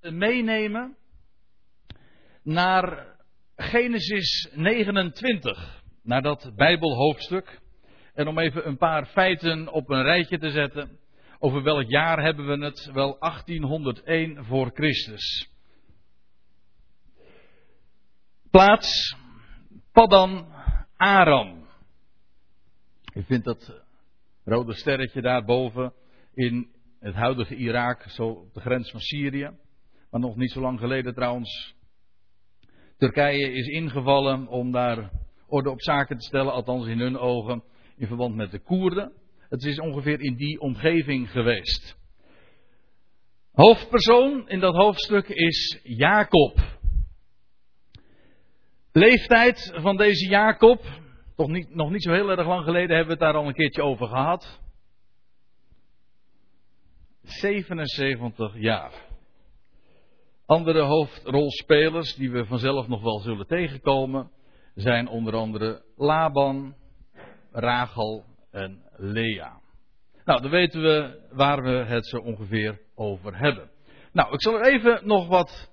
meenemen naar Genesis 29, naar dat Bijbelhoofdstuk. En om even een paar feiten op een rijtje te zetten. Over welk jaar hebben we het? Wel 1801 voor Christus. Plaats Paddan Aram. U vindt dat rode sterretje daarboven in het huidige Irak, zo op de grens van Syrië. Maar nog niet zo lang geleden trouwens. Turkije is ingevallen om daar orde op zaken te stellen, althans in hun ogen, in verband met de Koerden. Het is ongeveer in die omgeving geweest. Hoofdpersoon in dat hoofdstuk is Jacob. Leeftijd van deze Jacob, toch niet, nog niet zo heel erg lang geleden hebben we het daar al een keertje over gehad. 77 jaar. Andere hoofdrolspelers die we vanzelf nog wel zullen tegenkomen zijn onder andere Laban, Rachel en Lea. Nou, dan weten we waar we het zo ongeveer over hebben. Nou, ik zal er even nog wat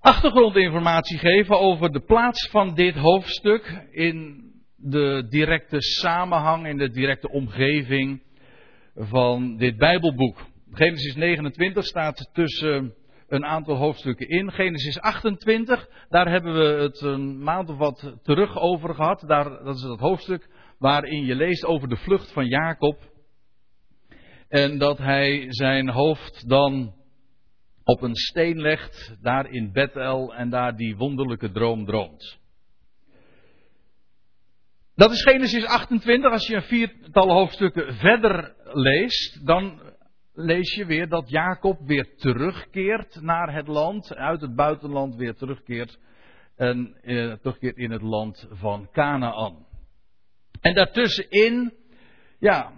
achtergrondinformatie geven over de plaats van dit hoofdstuk in de directe samenhang, in de directe omgeving van dit Bijbelboek. Genesis 29 staat tussen een aantal hoofdstukken in. Genesis 28, daar hebben we het een maand of wat terug over gehad. Daar, dat is het hoofdstuk waarin je leest over de vlucht van Jacob. En dat hij zijn hoofd dan op een steen legt, daar in Bethel, en daar die wonderlijke droom droomt. Dat is Genesis 28. Als je een viertal hoofdstukken verder leest, dan lees je weer dat Jacob weer terugkeert naar het land, uit het buitenland weer terugkeert en eh, terugkeert in het land van Canaan. En daartussenin, ja,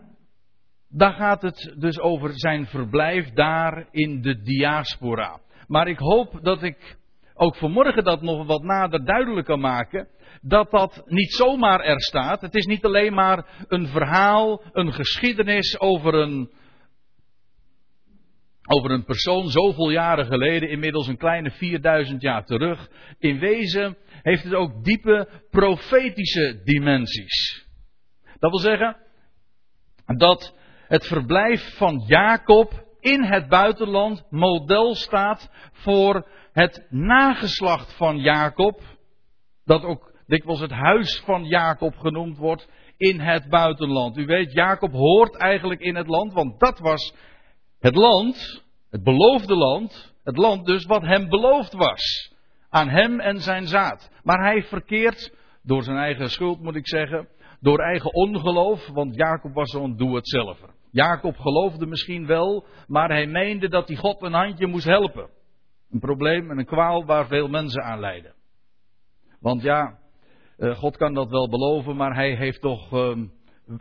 daar gaat het dus over zijn verblijf daar in de diaspora. Maar ik hoop dat ik ook vanmorgen dat nog wat nader duidelijk kan maken. Dat dat niet zomaar er staat. Het is niet alleen maar een verhaal, een geschiedenis over een, over een persoon zoveel jaren geleden, inmiddels een kleine 4000 jaar terug. In wezen heeft het ook diepe profetische dimensies. Dat wil zeggen dat het verblijf van Jacob in het buitenland model staat voor het nageslacht van Jacob, dat ook dikwijls het huis van Jacob genoemd wordt, in het buitenland. U weet, Jacob hoort eigenlijk in het land, want dat was het land, het beloofde land, het land dus wat hem beloofd was. Aan hem en zijn zaad. Maar hij verkeert, door zijn eigen schuld moet ik zeggen, door eigen ongeloof, want Jacob was zo'n doe-het-zelver. Jacob geloofde misschien wel, maar hij meende dat hij God een handje moest helpen. Een probleem en een kwaal waar veel mensen aan lijden. Want ja, eh, God kan dat wel beloven, maar hij heeft toch ehm,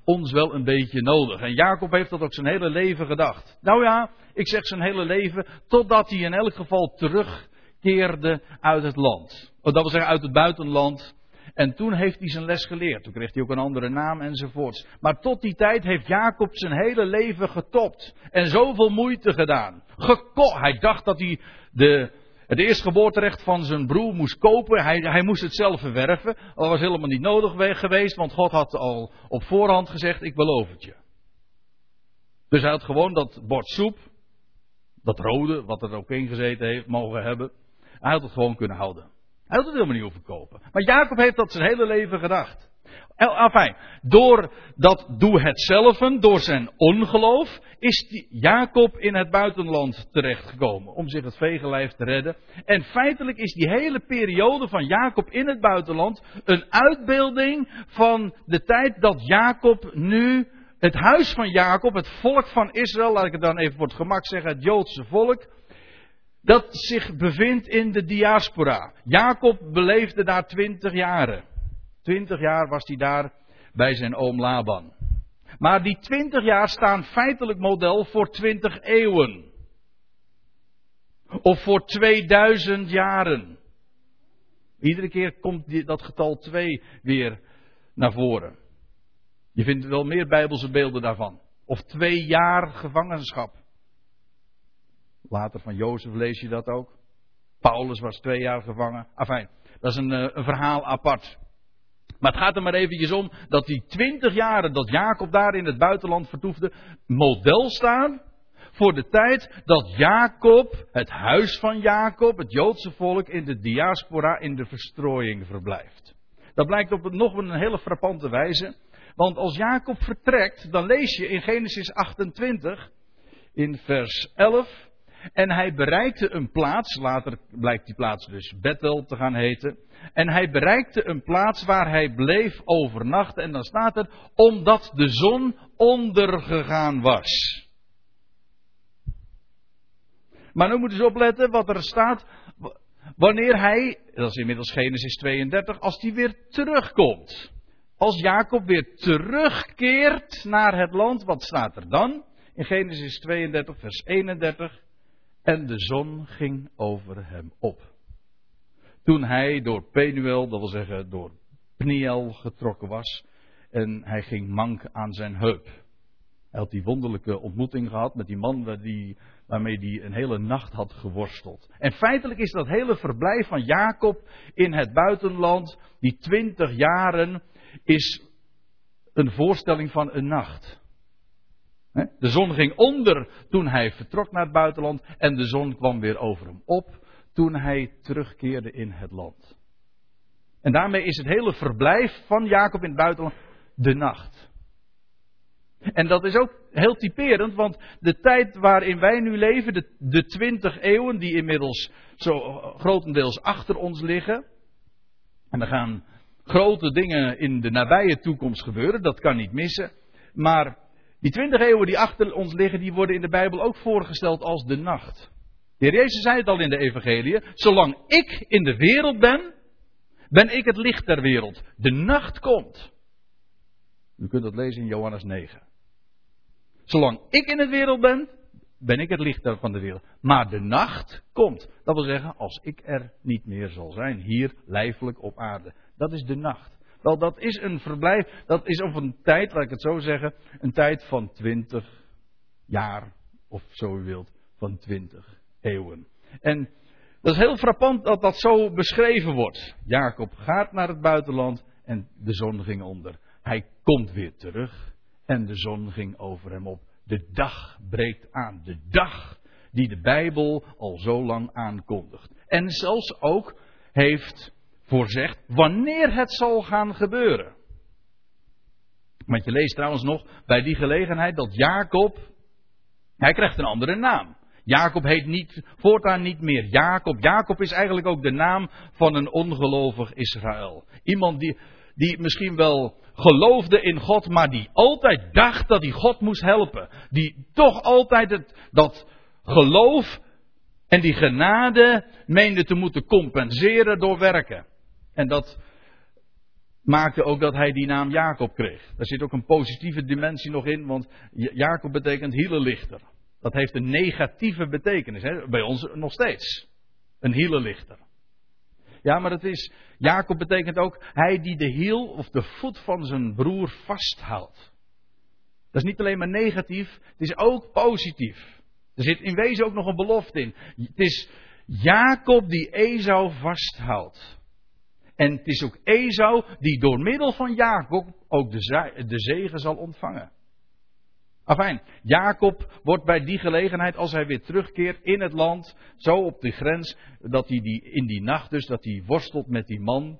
ons wel een beetje nodig. En Jacob heeft dat ook zijn hele leven gedacht. Nou ja, ik zeg zijn hele leven, totdat hij in elk geval terugkeerde uit het land. Dat wil zeggen uit het buitenland en toen heeft hij zijn les geleerd. Toen kreeg hij ook een andere naam enzovoorts. Maar tot die tijd heeft Jacob zijn hele leven getopt. En zoveel moeite gedaan. Geko hij dacht dat hij de, het eerstgeboorterecht van zijn broer moest kopen. Hij, hij moest het zelf verwerven. Dat was helemaal niet nodig geweest. Want God had al op voorhand gezegd: Ik beloof het je. Dus hij had gewoon dat bord soep. Dat rode, wat er ook in gezeten heeft, mogen hebben. Hij had het gewoon kunnen houden. Hij had het helemaal niet hoeven kopen. Maar Jacob heeft dat zijn hele leven gedacht. Enfin, door dat doe het zelfen, door zijn ongeloof, is Jacob in het buitenland terechtgekomen om zich het vegenlijf te redden. En feitelijk is die hele periode van Jacob in het buitenland een uitbeelding van de tijd dat Jacob nu het huis van Jacob, het volk van Israël, laat ik het dan even voor het gemak zeggen, het Joodse volk, dat zich bevindt in de diaspora. Jacob beleefde daar twintig jaren. Twintig jaar was hij daar bij zijn oom Laban. Maar die twintig jaar staan feitelijk model voor twintig eeuwen. Of voor 2000 jaren. Iedere keer komt dat getal 2 weer naar voren. Je vindt wel meer bijbelse beelden daarvan. Of twee jaar gevangenschap. Later van Jozef lees je dat ook. Paulus was twee jaar gevangen. Enfin, dat is een, eh, een verhaal apart. Maar het gaat er maar eventjes om dat die twintig jaren dat Jacob daar in het buitenland vertoefde, model staan voor de tijd dat Jacob, het huis van Jacob, het Joodse volk, in de diaspora, in de verstrooiing verblijft. Dat blijkt op nog een hele frappante wijze. Want als Jacob vertrekt, dan lees je in Genesis 28, in vers 11. En hij bereikte een plaats, later blijkt die plaats dus Bethel te gaan heten. En hij bereikte een plaats waar hij bleef overnachten. En dan staat er, omdat de zon ondergegaan was. Maar nu moeten ze opletten wat er staat. Wanneer hij, dat is inmiddels Genesis 32, als hij weer terugkomt. Als Jacob weer terugkeert naar het land, wat staat er dan? In Genesis 32, vers 31. En de zon ging over hem op. Toen hij door Penuel, dat wil zeggen door Pniel getrokken was. En hij ging mank aan zijn heup. Hij had die wonderlijke ontmoeting gehad met die man die, waarmee hij een hele nacht had geworsteld. En feitelijk is dat hele verblijf van Jacob in het buitenland, die twintig jaren, is een voorstelling van een nacht. De zon ging onder toen hij vertrok naar het buitenland en de zon kwam weer over hem op toen hij terugkeerde in het land. En daarmee is het hele verblijf van Jacob in het buitenland de nacht. En dat is ook heel typerend, want de tijd waarin wij nu leven, de, de 20 eeuwen die inmiddels zo grotendeels achter ons liggen. En er gaan grote dingen in de nabije toekomst gebeuren, dat kan niet missen. Maar die 20 eeuwen die achter ons liggen, die worden in de Bijbel ook voorgesteld als de nacht. Heer Jezus zei het al in de Evangelie: zolang ik in de wereld ben, ben ik het licht der wereld. De nacht komt. U kunt dat lezen in Johannes 9. Zolang ik in de wereld ben, ben ik het licht van de wereld. Maar de nacht komt. Dat wil zeggen, als ik er niet meer zal zijn, hier lijfelijk op aarde. Dat is de nacht. Wel, dat is een verblijf, dat is of een tijd, laat ik het zo zeggen, een tijd van twintig jaar, of zo u wilt, van twintig eeuwen. En dat is heel frappant dat dat zo beschreven wordt. Jacob gaat naar het buitenland en de zon ging onder. Hij komt weer terug en de zon ging over hem op. De dag breekt aan. De dag die de Bijbel al zo lang aankondigt. En zelfs ook heeft voorzegd wanneer het zal gaan gebeuren. Want je leest trouwens nog bij die gelegenheid dat Jacob. Hij krijgt een andere naam. Jacob heet niet, voortaan niet meer Jacob. Jacob is eigenlijk ook de naam van een ongelovig Israël. Iemand die, die misschien wel geloofde in God, maar die altijd dacht dat hij God moest helpen. Die toch altijd het, dat geloof en die genade meende te moeten compenseren door werken. En dat maakte ook dat hij die naam Jacob kreeg. Daar zit ook een positieve dimensie nog in, want Jacob betekent hielenlichter. Dat heeft een negatieve betekenis, hè? bij ons nog steeds. Een hielenlichter. Ja, maar dat is, Jacob betekent ook hij die de hiel of de voet van zijn broer vasthoudt. Dat is niet alleen maar negatief, het is ook positief. Er zit in wezen ook nog een belofte in. Het is Jacob die Esau vasthoudt. En het is ook Esau die door middel van Jacob ook de, de zegen zal ontvangen. Afijn, Jacob wordt bij die gelegenheid, als hij weer terugkeert in het land, zo op de grens, dat hij die, in die nacht dus, dat hij worstelt met die man,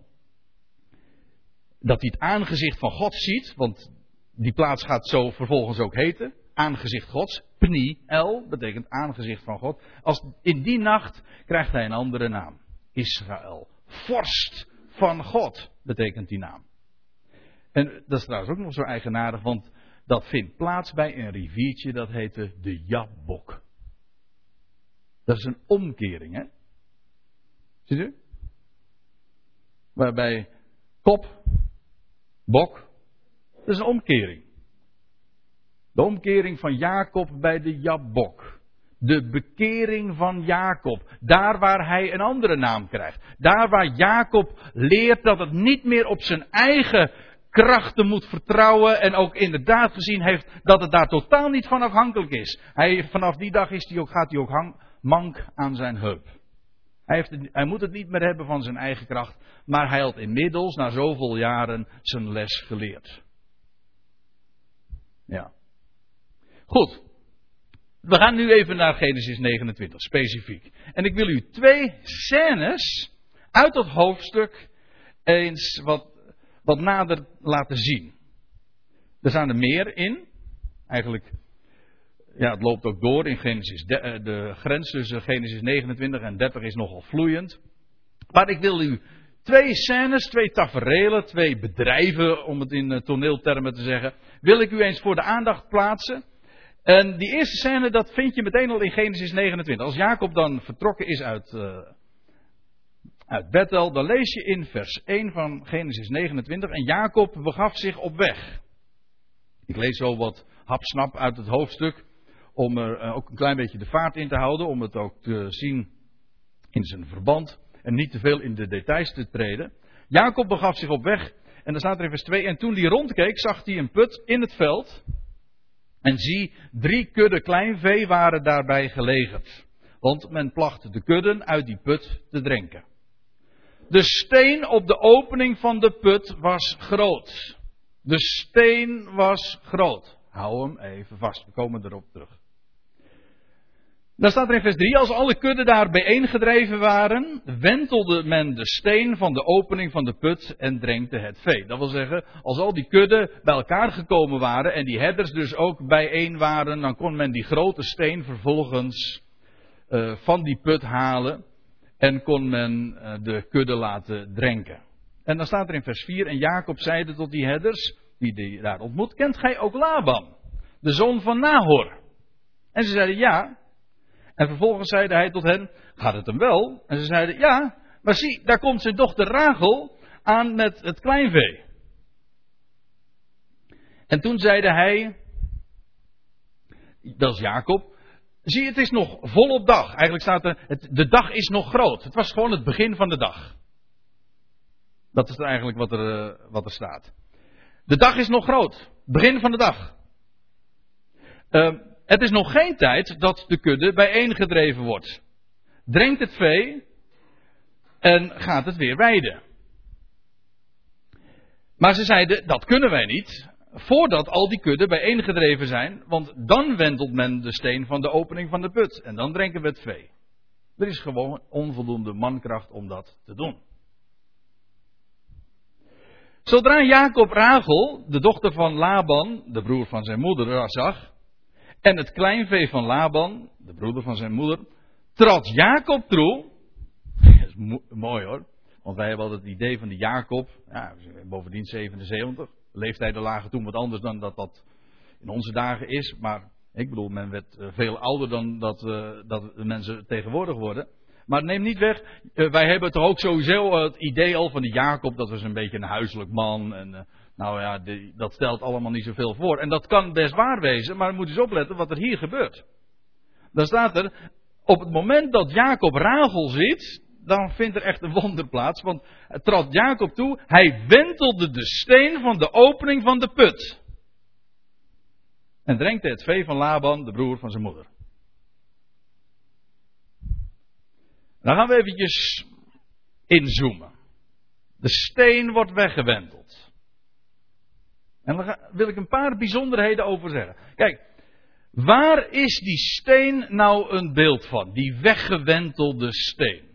dat hij het aangezicht van God ziet, want die plaats gaat zo vervolgens ook heten, aangezicht Gods, Pniel, betekent aangezicht van God. Als, in die nacht krijgt hij een andere naam, Israël, vorst van God, betekent die naam. En dat is trouwens ook nog zo eigenaardig, want dat vindt plaats bij een riviertje dat heette de Jabbok. Dat is een omkering, hè? Ziet u? Waarbij kop, bok, dat is een omkering. De omkering van Jacob bij de Jabbok. De bekering van Jacob. Daar waar hij een andere naam krijgt. Daar waar Jacob leert dat het niet meer op zijn eigen krachten moet vertrouwen en ook inderdaad gezien heeft dat het daar totaal niet van afhankelijk is. Hij, vanaf die dag is hij ook, gaat hij ook hang, mank aan zijn heup. Hij, heeft hij moet het niet meer hebben van zijn eigen kracht, maar hij had inmiddels na zoveel jaren zijn les geleerd. Ja. Goed. We gaan nu even naar Genesis 29, specifiek. En ik wil u twee scènes uit dat hoofdstuk eens wat, wat nader laten zien. Er staan er meer in. Eigenlijk, ja, het loopt ook door in Genesis. De, eh, de grens tussen Genesis 29 en 30 is nogal vloeiend. Maar ik wil u twee scènes, twee taferelen, twee bedrijven, om het in eh, toneeltermen te zeggen, wil ik u eens voor de aandacht plaatsen. En die eerste scène, dat vind je meteen al in Genesis 29. Als Jacob dan vertrokken is uit, uh, uit Bethel, dan lees je in vers 1 van Genesis 29. En Jacob begaf zich op weg. Ik lees zo wat hapsnap uit het hoofdstuk. Om er uh, ook een klein beetje de vaart in te houden. Om het ook te zien in zijn verband. En niet te veel in de details te treden. Jacob begaf zich op weg. En dan staat er in vers 2. En toen hij rondkeek, zag hij een put in het veld. En zie, drie kudden kleinvee waren daarbij gelegerd. Want men placht de kudden uit die put te drinken. De steen op de opening van de put was groot. De steen was groot. Hou hem even vast, we komen erop terug. Dan staat er in vers 3, als alle kudden daar bijeengedreven waren, wentelde men de steen van de opening van de put en drenkte het vee. Dat wil zeggen, als al die kudden bij elkaar gekomen waren en die herders dus ook bijeen waren, dan kon men die grote steen vervolgens uh, van die put halen en kon men uh, de kudde laten drinken. En dan staat er in vers 4, en Jacob zeide tot die herders, die die daar ontmoet, kent gij ook Laban, de zoon van Nahor? En ze zeiden ja. En vervolgens zeide hij tot hen: Gaat het hem wel? En ze zeiden: Ja, maar zie, daar komt zijn dochter Rachel aan met het kleinvee. En toen zeide hij: Dat is Jacob. Zie, het is nog volop dag. Eigenlijk staat er: het, De dag is nog groot. Het was gewoon het begin van de dag. Dat is eigenlijk wat er, eh, wat er staat. De dag is nog groot. Begin van de dag. Uh, het is nog geen tijd dat de kudde bijeengedreven wordt. Drenkt het vee en gaat het weer weiden. Maar ze zeiden, dat kunnen wij niet, voordat al die kudden bijeengedreven zijn, want dan wentelt men de steen van de opening van de put en dan drenken we het vee. Er is gewoon onvoldoende mankracht om dat te doen. Zodra Jacob Rachel, de dochter van Laban, de broer van zijn moeder, zag, en het kleinvee van Laban, de broeder van zijn moeder, trad Jacob toe. Dat is mooi hoor. Want wij hebben altijd het idee van de Jacob. Ja, bovendien 77. Leeftijden lagen toen wat anders dan dat dat in onze dagen is. Maar ik bedoel, men werd eh, veel ouder dan dat, uh, dat mensen tegenwoordig worden. Maar neem niet weg, uh, wij hebben toch ook sowieso het idee al van de Jacob, dat was een beetje een huiselijk man. En nou ja, dat stelt allemaal niet zoveel voor. En dat kan best waar wezen, maar moet eens opletten wat er hier gebeurt. Dan staat er, op het moment dat Jacob Rachel ziet, dan vindt er echt een wonder plaats. Want trad Jacob toe, hij wentelde de steen van de opening van de put. En drenkte het vee van Laban, de broer van zijn moeder. Dan gaan we eventjes inzoomen. De steen wordt weggewenteld. En daar wil ik een paar bijzonderheden over zeggen. Kijk, waar is die steen nou een beeld van? Die weggewentelde steen.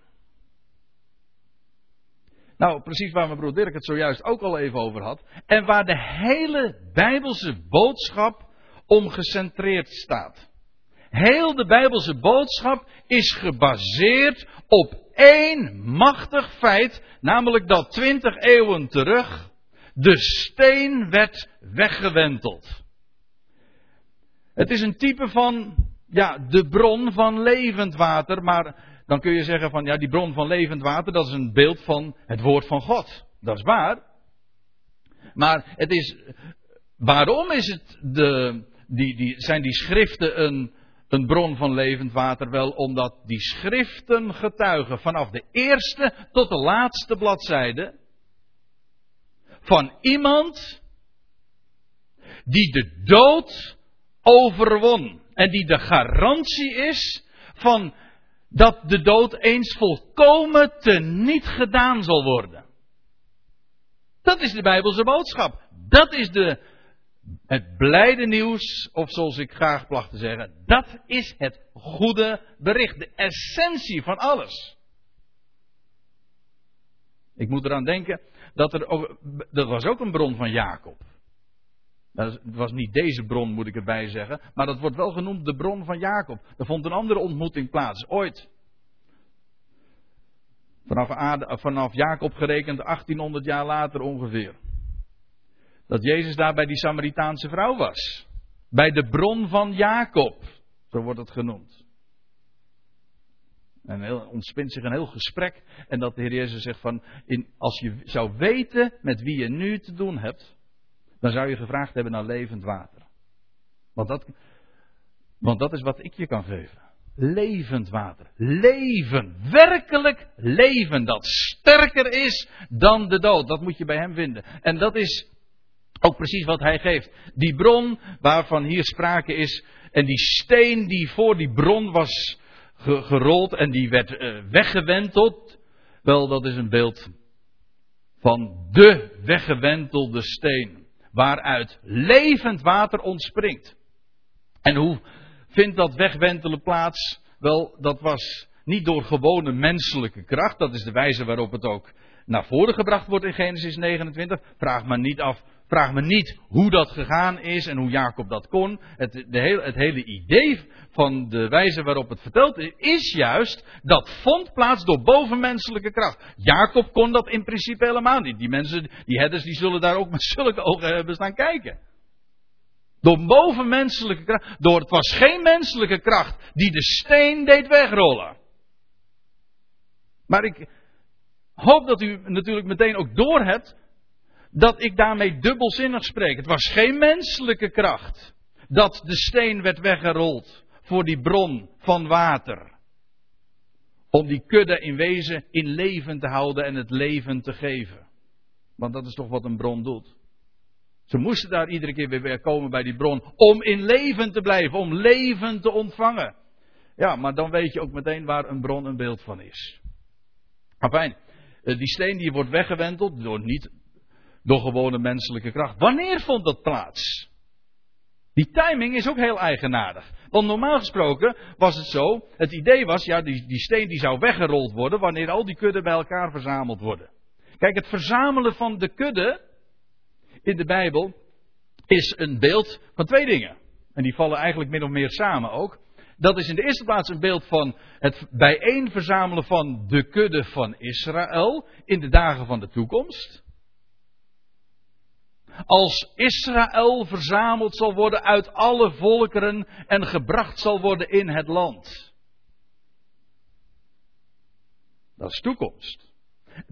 Nou, precies waar mijn broer Dirk het zojuist ook al even over had. En waar de hele Bijbelse boodschap om gecentreerd staat. Heel de Bijbelse boodschap is gebaseerd op één machtig feit, namelijk dat twintig eeuwen terug de steen werd weggewenteld. Het is een type van, ja, de bron van levend water, maar dan kun je zeggen van, ja, die bron van levend water, dat is een beeld van het woord van God. Dat is waar. Maar het is, waarom is het de, die, die, zijn die schriften een, een bron van levend water? Wel omdat die schriften getuigen vanaf de eerste tot de laatste bladzijde van iemand die de dood overwon. En die de garantie is van dat de dood eens volkomen teniet gedaan zal worden. Dat is de Bijbelse boodschap. Dat is de, het blijde nieuws, of zoals ik graag placht te zeggen, dat is het goede bericht, de essentie van alles. Ik moet eraan denken dat er dat was ook een bron van Jacob. Dat was niet deze bron, moet ik erbij zeggen. Maar dat wordt wel genoemd de bron van Jacob. Er vond een andere ontmoeting plaats, ooit. Vanaf, vanaf Jacob gerekend 1800 jaar later ongeveer. Dat Jezus daar bij die Samaritaanse vrouw was. Bij de bron van Jacob. Zo wordt het genoemd. En heel, ontspint zich een heel gesprek. En dat de Heer Jezus zegt van, in, als je zou weten met wie je nu te doen hebt, dan zou je gevraagd hebben naar levend water. Want dat, want dat is wat ik je kan geven. Levend water. Leven. Werkelijk leven. Dat sterker is dan de dood. Dat moet je bij hem vinden. En dat is ook precies wat hij geeft. Die bron waarvan hier sprake is. En die steen die voor die bron was gerold en die werd uh, weggewenteld. Wel, dat is een beeld van de weggewentelde steen. Waaruit levend water ontspringt. En hoe vindt dat wegwentelen plaats? Wel, dat was niet door gewone menselijke kracht. Dat is de wijze waarop het ook naar voren gebracht wordt in Genesis 29. Vraag me niet af Vraag me niet hoe dat gegaan is en hoe Jacob dat kon. Het, de hele, het hele idee van de wijze waarop het verteld is, is juist dat vond plaats door bovenmenselijke kracht. Jacob kon dat in principe helemaal niet. Die mensen, die herders, die zullen daar ook met zulke ogen hebben staan kijken. Door bovenmenselijke kracht. Door het was geen menselijke kracht die de steen deed wegrollen. Maar ik hoop dat u natuurlijk meteen ook doorhebt dat ik daarmee dubbelzinnig spreek. Het was geen menselijke kracht dat de steen werd weggerold voor die bron van water. Om die kudde in wezen in leven te houden en het leven te geven. Want dat is toch wat een bron doet. Ze moesten daar iedere keer weer komen bij die bron om in leven te blijven, om leven te ontvangen. Ja, maar dan weet je ook meteen waar een bron een beeld van is. Afijn, eh, die steen die wordt weggewenteld door niet door gewone menselijke kracht. Wanneer vond dat plaats? Die timing is ook heel eigenaardig. Want normaal gesproken was het zo, het idee was, ja, die, die steen die zou weggerold worden wanneer al die kudden bij elkaar verzameld worden. Kijk, het verzamelen van de kudde in de Bijbel is een beeld van twee dingen. En die vallen eigenlijk min of meer samen ook. Dat is in de eerste plaats een beeld van het bijeen verzamelen van de kudde van Israël in de dagen van de toekomst als Israël verzameld zal worden uit alle volkeren en gebracht zal worden in het land. Dat is toekomst.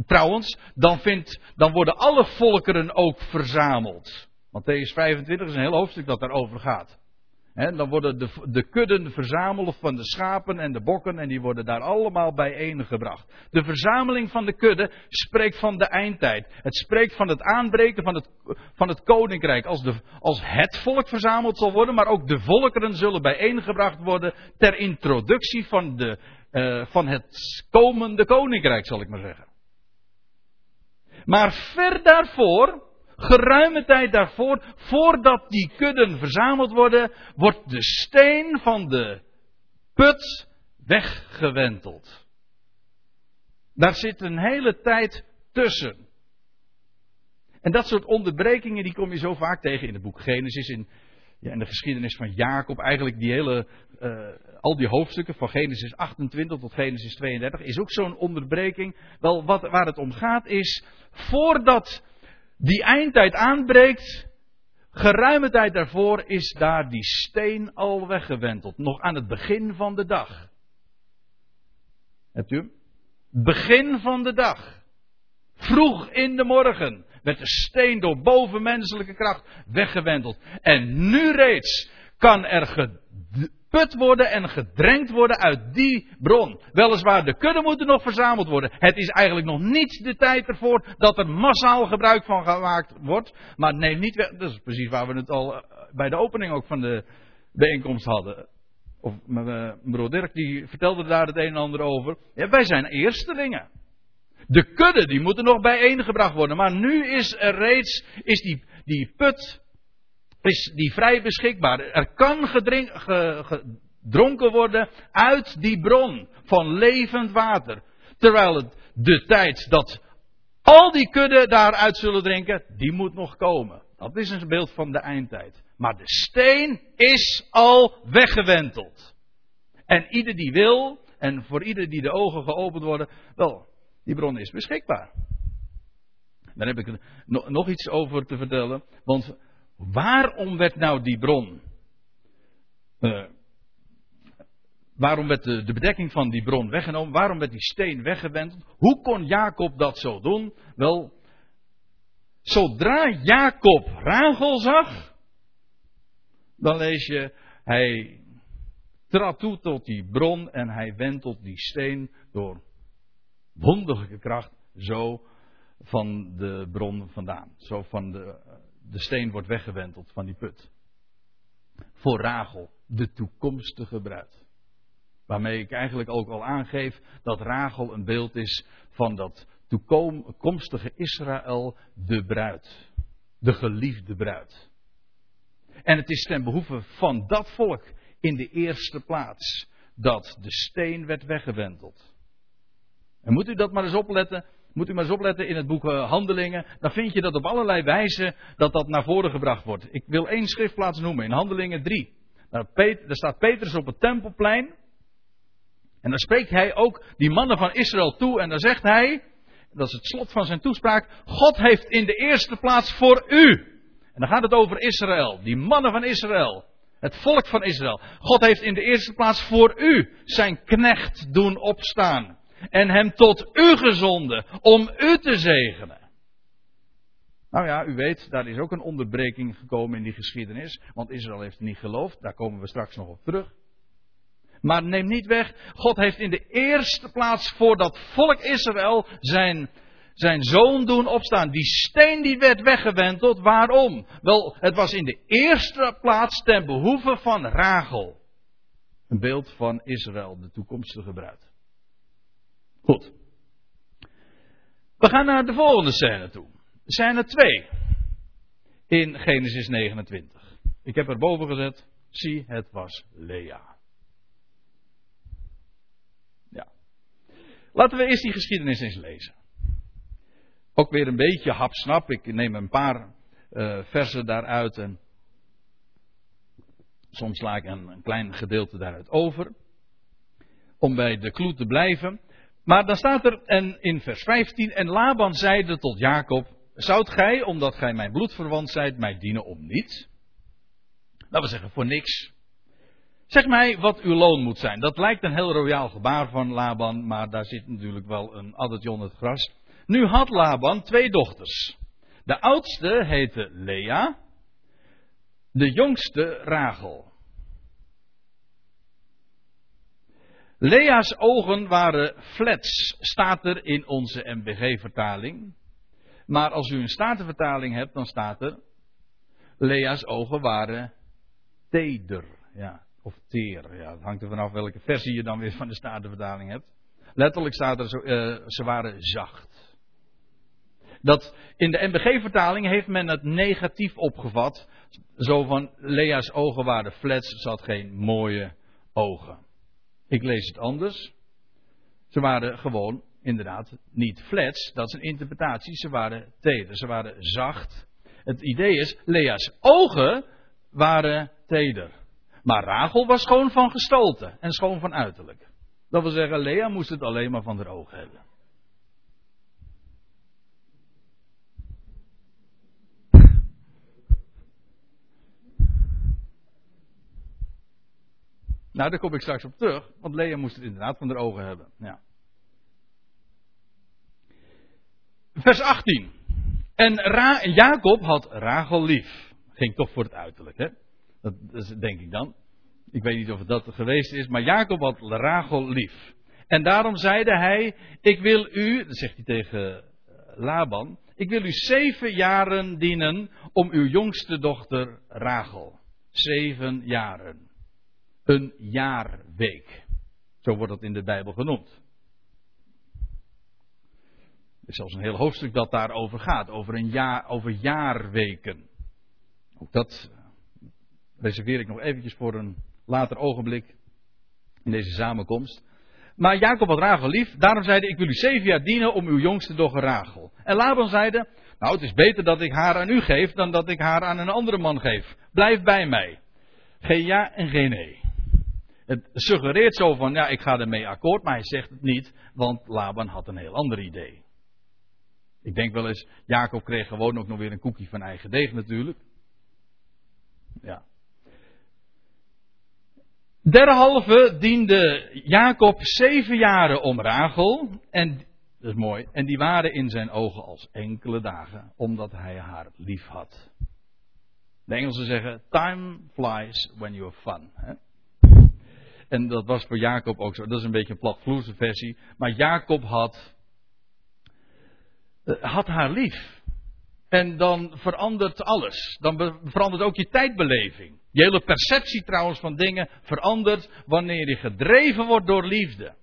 Trouwens, dan, vindt, dan worden alle volkeren ook verzameld. Matthäus 25 is een heel hoofdstuk dat daarover gaat dan worden de, de kudden verzameld van de schapen en de bokken en die worden daar allemaal bijeengebracht. De verzameling van de kudde spreekt van de eindtijd. Het spreekt van het aanbreken van het, van het koninkrijk. Als, de, als het volk verzameld zal worden, maar ook de volkeren zullen bijeengebracht worden ter introductie van, de, uh, van het komende koninkrijk, zal ik maar zeggen. Maar ver daarvoor geruime tijd daarvoor, voordat die kudden verzameld worden, wordt de steen van de put weggewenteld. Daar zit een hele tijd tussen. En dat soort onderbrekingen die kom je zo vaak tegen in het boek Genesis, in, ja, de geschiedenis van Jacob. Eigenlijk die hele, uh, al die hoofdstukken van Genesis 28 tot Genesis 32 is ook zo'n onderbreking. Wel, wat, waar het om gaat is, voordat die eindtijd aanbreekt, geruime tijd daarvoor is daar die steen al weggewenteld. Nog aan het begin van de dag. Hebt u? Begin van de dag. Vroeg in de morgen werd de steen door bovenmenselijke kracht weggewenteld. En nu reeds kan er geput worden en gedrenkt worden uit die bron. Weliswaar, de kudde moeten nog verzameld worden. Het is eigenlijk nog niet de tijd ervoor dat er massaal gebruik van gemaakt wordt. Maar neem niet weg, dat is precies waar we het al eh, bij de opening ook van de bijeenkomst hadden. of mijn broer Dirk die vertelde daar het een en ander over. Ja, wij zijn eerstelingen. De kudde die moeten nog bijeengebracht worden. Maar nu is er reeds, is die, die put, is die vrij beschikbaar. Er kan gedrink, gedronken worden uit die bron van levend water. Terwijl het de tijd dat al die kudde daaruit zullen drinken, die moet nog komen. Dat is een beeld van de eindtijd. Maar de steen is al weggewenteld. En ieder die wil, en voor ieder die de ogen geopend worden, wel, die bron is beschikbaar. Daar heb ik nog iets over te vertellen. Want waarom werd nou die bron uh, Waarom werd de, de, bedekking van die bron weggenomen? Waarom werd die steen weggewend? Hoe kon Jacob dat zo doen? Wel, zodra Jacob Rachel zag, dan lees je, hij trad toe tot die bron en hij wentelt die steen door wonderlijke kracht zo van de bron vandaan. Zo van de, de steen wordt weggewenteld van die put. Voor Rachel, de toekomstige bruid. Waarmee ik eigenlijk ook al aangeef dat Rachel een beeld is van dat toekomstige Israël, de bruid. De geliefde bruid. En het is ten behoeve van dat volk in de eerste plaats dat de steen werd weggewenteld. En moet u dat maar eens opletten, moet u maar eens opletten in het boek eh, Handelingen, dan vind je dat op allerlei wijzen dat dat naar voren gebracht wordt. Ik wil één schriftplaats noemen, in Handelingen 3. Daar staat Petrus op het tempelplein. En dan spreekt hij ook die mannen van Israël toe en dan zegt hij, dat is het slot van zijn toespraak, God heeft in de eerste plaats voor u. En dan gaat het over Israël, die mannen van Israël, het volk van Israël. God heeft in de eerste plaats voor u zijn knecht doen opstaan en hem tot u gezonden om u te zegenen. Nou ja, u weet, daar is ook een onderbreking gekomen in die geschiedenis, want Israël heeft niet geloofd, daar komen we straks nog op terug. Maar neem niet weg, God heeft in de eerste plaats voor dat volk Israël zijn, zijn zoon doen opstaan. Die steen die werd weggewenteld, waarom? Wel, het was in de eerste plaats ten behoeve van Rachel. Een beeld van Israël, de toekomstige bruid. Goed. We gaan naar de volgende scène toe. Scène 2. In Genesis 29. Ik heb er boven gezet. Zie, het was Lea. Laten we eerst die geschiedenis eens lezen. Ook weer een beetje hapsnap. Ik neem een paar uh, versen daaruit en soms sla ik een, klein gedeelte daaruit over. Om bij de kloe te blijven. Maar dan staat er in vers 15: En Laban zeide tot Jacob: Zoudt gij, omdat gij mijn bloedverwant zijt, mij dienen om niets? Dat we zeggen voor niks. Zeg mij wat uw loon moet zijn. Dat lijkt een heel royaal gebaar van Laban, maar daar zit natuurlijk wel een addertje onder het gras. Nu had Laban twee dochters. De oudste heette Lea, de jongste Rachel. Lea's ogen waren flats, staat er in onze MBG-vertaling. Maar als u een statenvertaling hebt, dan staat er. Lea's ogen waren teder. Ja, of teer. Ja, het hangt er vanaf welke versie je dan weer van de Statenvertaling hebt. Letterlijk staat er, zo, uh, ze waren zacht. Dat in de NBG-vertaling heeft men het negatief opgevat. Zo van Lea's ogen waren flats, ze had geen mooie ogen. Ik lees het anders. Ze waren gewoon inderdaad niet flats, dat is een interpretatie. Ze waren teder, ze waren zacht. Het idee is, Lea's ogen waren teder. Maar Rachel was schoon van gestalte en schoon van uiterlijk. Dat wil zeggen, Lea moest het alleen maar van haar ogen hebben. Nou, daar kom ik straks op terug, want Lea moest het inderdaad van haar ogen hebben. Ja. Vers 18. En Ra Jacob had Rachel lief. Ging toch voor het uiterlijk, hè? Dat, denk ik dan. Ik weet niet of dat geweest is, maar Jacob had Rachel lief. En daarom zeide hij: Ik wil u, zegt hij tegen eh, Laban, ik wil u zeven jaren dienen om uw jongste dochter Rachel. Zeven jaren. Een jaarweek. Zo wordt het in de Bijbel genoemd. Er is zelfs een heel hoofdstuk dat daarover gaat, over, een jaar, over jaarweken. Ook dat reserveer ik nog eventjes voor een later ogenblik in deze samenkomst. Maar Jacob had Rachel lief, daarom zeide ik wil u zeven jaar dienen om uw jongste dochter Rachel. En Laban zeide, nou het is beter dat ik haar aan u geef dan dat ik haar aan een andere man geef. Blijf bij mij. Geen ja en geen nee. Het suggereert zo van, ja ik ga ermee akkoord, maar hij zegt het niet, want Laban had een heel ander idee. Ik denk wel eens, Jacob kreeg gewoon ook nog weer een koekje van eigen deeg natuurlijk. Ja. Derhalve diende Jacob zeven jaren om Rachel. En, dat is mooi. En die waren in zijn ogen als enkele dagen. Omdat hij haar lief had. De Engelsen zeggen: Time flies when you have fun. Hè? En dat was voor Jacob ook zo. Dat is een beetje een platvloerse versie. Maar Jacob had, eh, had haar lief. En dan verandert alles. Dan verandert ook je tijdbeleving. Je hele perceptie trouwens van dingen verandert wanneer je gedreven wordt door liefde.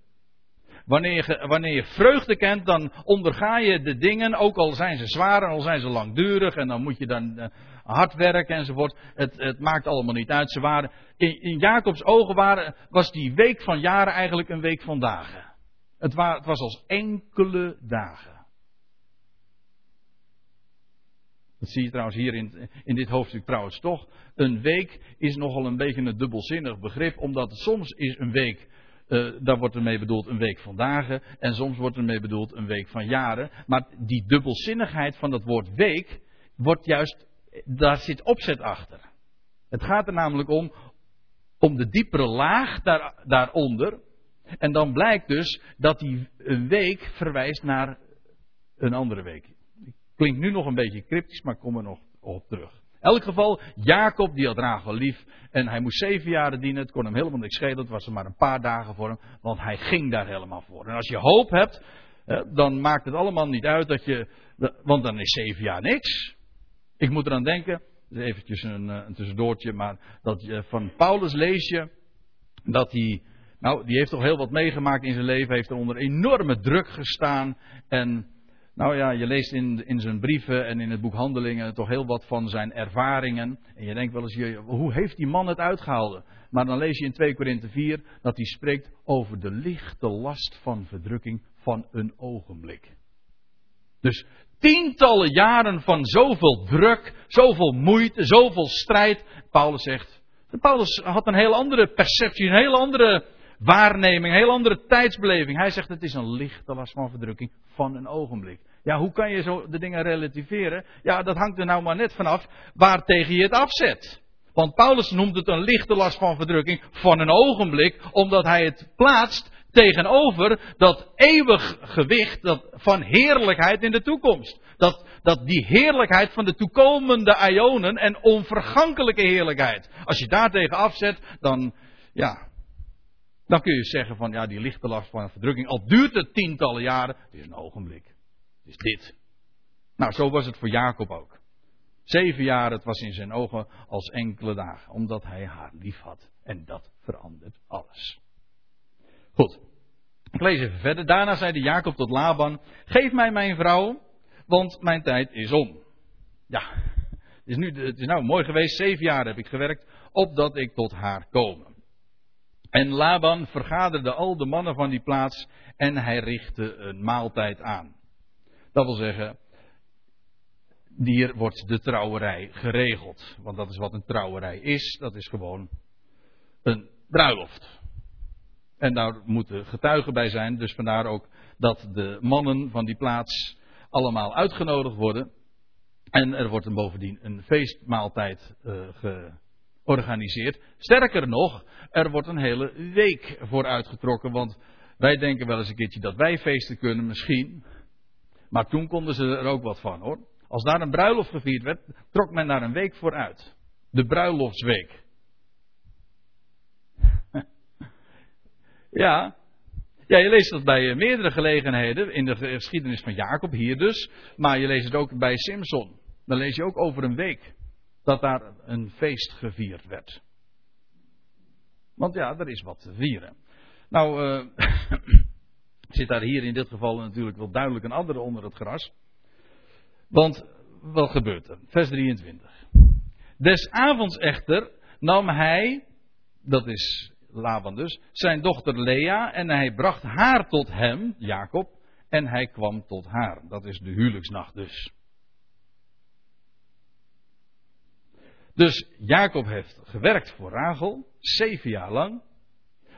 Wanneer je, wanneer je vreugde kent, dan onderga je de dingen, ook al zijn ze zwaar en al zijn ze langdurig, en dan moet je dan uh, hard werken enzovoort. Het, het maakt allemaal niet uit. Ze waren, in, in Jacobs ogen waren, was die week van jaren eigenlijk een week van dagen. Het, het was als enkele dagen. Dat zie je trouwens hier in, in dit hoofdstuk trouwens toch. Een week is nogal een beetje een dubbelzinnig begrip, omdat soms is een week, uh, daar wordt ermee bedoeld een week van dagen, en soms wordt ermee bedoeld een week van jaren. Maar die dubbelzinnigheid van dat woord week, wordt juist, daar zit opzet achter. Het gaat er namelijk om, om de diepere laag daar, daaronder. En dan blijkt dus dat die een week verwijst naar een andere week. Klinkt nu nog een beetje cryptisch, maar kom er nog op terug. In elk geval, Jacob die had Rachel lief en hij moest zeven jaren dienen. Het kon hem helemaal niks schelen, het was er maar een paar dagen voor hem, want hij ging daar helemaal voor. En als je hoop hebt, dan maakt het allemaal niet uit dat je, want dan is zeven jaar niks. Ik moet eraan denken, eventjes een, eh, een tussendoortje, maar dat je, van Paulus lees je dat hij, nou, die heeft toch heel wat meegemaakt in zijn leven, heeft er onder enorme druk gestaan en nou ja, je leest in, in zijn brieven en in het boek Handelingen toch heel wat van zijn ervaringen. En je denkt wel eens, hoe heeft die man het uitgehouden? Maar dan lees je in 2 Korinthe 4 dat hij spreekt over de lichte last van verdrukking van een ogenblik. Dus tientallen jaren van zoveel druk, zoveel moeite, zoveel strijd. Paulus zegt, Paulus had een heel andere perceptie, een heel andere waarneming, een heel andere tijdsbeleving. Hij zegt het is een lichte last van verdrukking van een ogenblik. Ja, hoe kan je zo de dingen relativeren? Ja, dat hangt er nou maar net vanaf waar tegen je het afzet. Want Paulus noemt het een lichte last van verdrukking van een ogenblik, omdat hij het plaatst tegenover dat eeuwig gewicht dat van heerlijkheid in de toekomst. Dat, dat die heerlijkheid van de toekomende ionen en onvergankelijke heerlijkheid. Als je daar tegen afzet, dan, ja, dan kun je zeggen van ja, die lichte last van verdrukking, al duurt het tientallen jaren, het is een ogenblik. Het is dit. Nou, zo was het voor Jacob ook. Zeven jaar, het was in zijn ogen als enkele dagen, omdat hij haar lief had. En dat verandert alles. Goed. Ik lees even verder. Daarna zeide Jacob tot Laban: Geef mij mijn vrouw, want mijn tijd is om. Ja, het is, nu, het is nou mooi geweest. Zeven jaar heb ik gewerkt, opdat ik tot haar komen. En Laban vergaderde al de mannen van die plaats en hij richtte een maaltijd aan. Dat wil zeggen, hier wordt de trouwerij geregeld. Want dat is wat een trouwerij is. Dat is gewoon een bruiloft. En daar moeten getuigen bij zijn. Dus vandaar ook dat de mannen van die plaats allemaal uitgenodigd worden. En er wordt bovendien een feestmaaltijd uh, georganiseerd. Sterker nog, er wordt een hele week voor uitgetrokken. Want wij denken wel eens een keertje dat wij feesten kunnen, misschien. Maar toen konden ze er ook wat van hoor. Als daar een bruiloft gevierd werd, trok men daar een week voor uit. De bruiloftsweek. Ja. Ja, je leest dat bij eh, meerdere gelegenheden. In de geschiedenis van Jacob, hier dus. Maar je leest het ook bij Simson. Dan lees je ook over een week. Dat daar een feest gevierd werd. Want ja, er is wat te vieren. Nou, uh, zit daar hier in dit geval natuurlijk wel duidelijk een andere onder het gras. Want wat gebeurt er? Vers 23. Des avonds echter nam hij, dat is Laban dus, zijn dochter Lea en hij bracht haar tot hem, Jacob, en hij kwam tot haar. Dat is de huwelijksnacht dus. Dus Jacob heeft gewerkt voor Rachel, zeven jaar lang.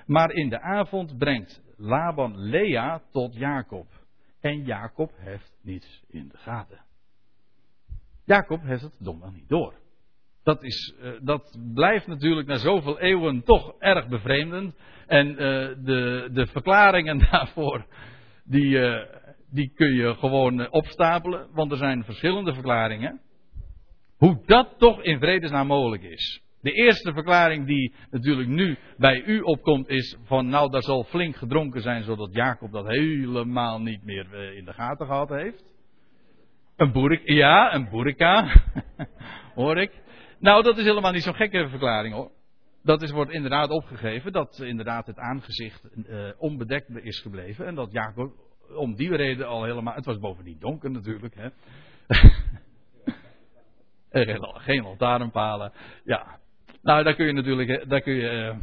Maar in de avond brengt Laban Lea tot Jacob. En Jacob heeft niets in de gaten. Jacob heeft het domweg niet door. Dat, is, uh, dat blijft natuurlijk na zoveel eeuwen toch erg bevreemdend. En uh, de, de verklaringen daarvoor, die, uh, die kun je gewoon opstapelen. Want er zijn verschillende verklaringen. Hoe dat toch in vredesnaam mogelijk is. De eerste verklaring die natuurlijk nu bij u opkomt is van nou daar zal flink gedronken zijn zodat Jacob dat helemaal niet meer in de gaten gehad heeft. Een boerika, ja, een boerika, hoor ik. Nou, dat is helemaal niet zo'n gekke verklaring hoor. Dat is, wordt inderdaad opgegeven dat inderdaad het aangezicht uh, onbedekt is gebleven. En dat Jacob om die reden al helemaal. Het was bovendien donker natuurlijk. Hè. Geen lantaarnpalen. Ja. Nou, daar kun je natuurlijk. Daar, kun je,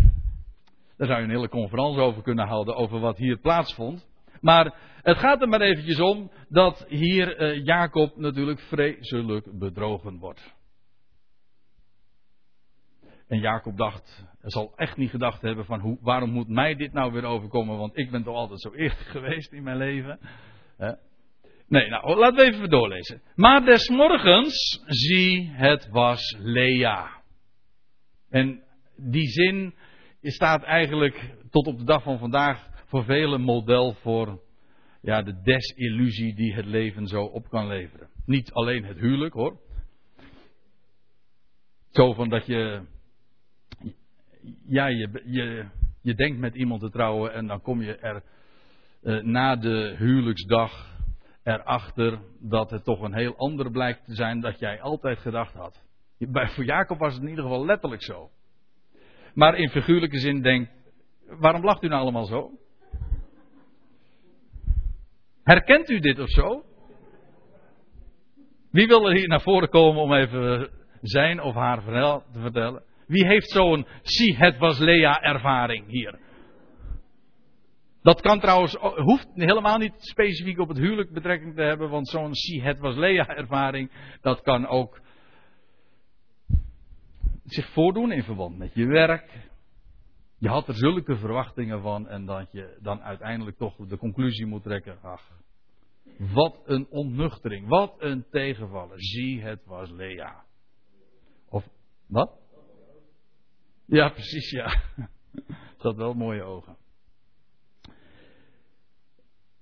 daar zou je een hele conferentie over kunnen houden. Over wat hier plaatsvond. Maar het gaat er maar eventjes om dat hier Jacob natuurlijk vreselijk bedrogen wordt. En Jacob dacht, hij zal echt niet gedacht hebben van hoe, waarom moet mij dit nou weer overkomen, want ik ben toch altijd zo eerlijk geweest in mijn leven. Nee, nou, laten we even doorlezen. Maar des morgens, zie, het was Lea. En die zin staat eigenlijk tot op de dag van vandaag voor velen model voor ja, de desillusie die het leven zo op kan leveren. Niet alleen het huwelijk hoor. Zo van dat je ja, je, je, denkt met iemand te trouwen en dan kom je er uh, na de huwelijksdag erachter dat het toch een heel ander blijkt te zijn dat jij altijd gedacht had. Bij, voor Jacob was het in ieder geval letterlijk zo. Maar in figuurlijke zin denk, waarom lacht u nou allemaal zo? Herkent u dit of zo? Wie wil er hier naar voren komen om even zijn of haar verhaal te vertellen? Wie heeft zo'n zie het was Lea ervaring hier? Dat kan trouwens, hoeft helemaal niet specifiek op het huwelijk betrekking te hebben, want zo'n zie het was Lea ervaring, dat kan ook zich voordoen in verband met je werk. Je had er zulke verwachtingen van en dat je dan uiteindelijk toch de conclusie moet trekken, ach, wat een onnuchtering, wat een tegenvaller. Zie het was Lea. Of, wat? Ja, precies, ja. Dat wel mooie ogen.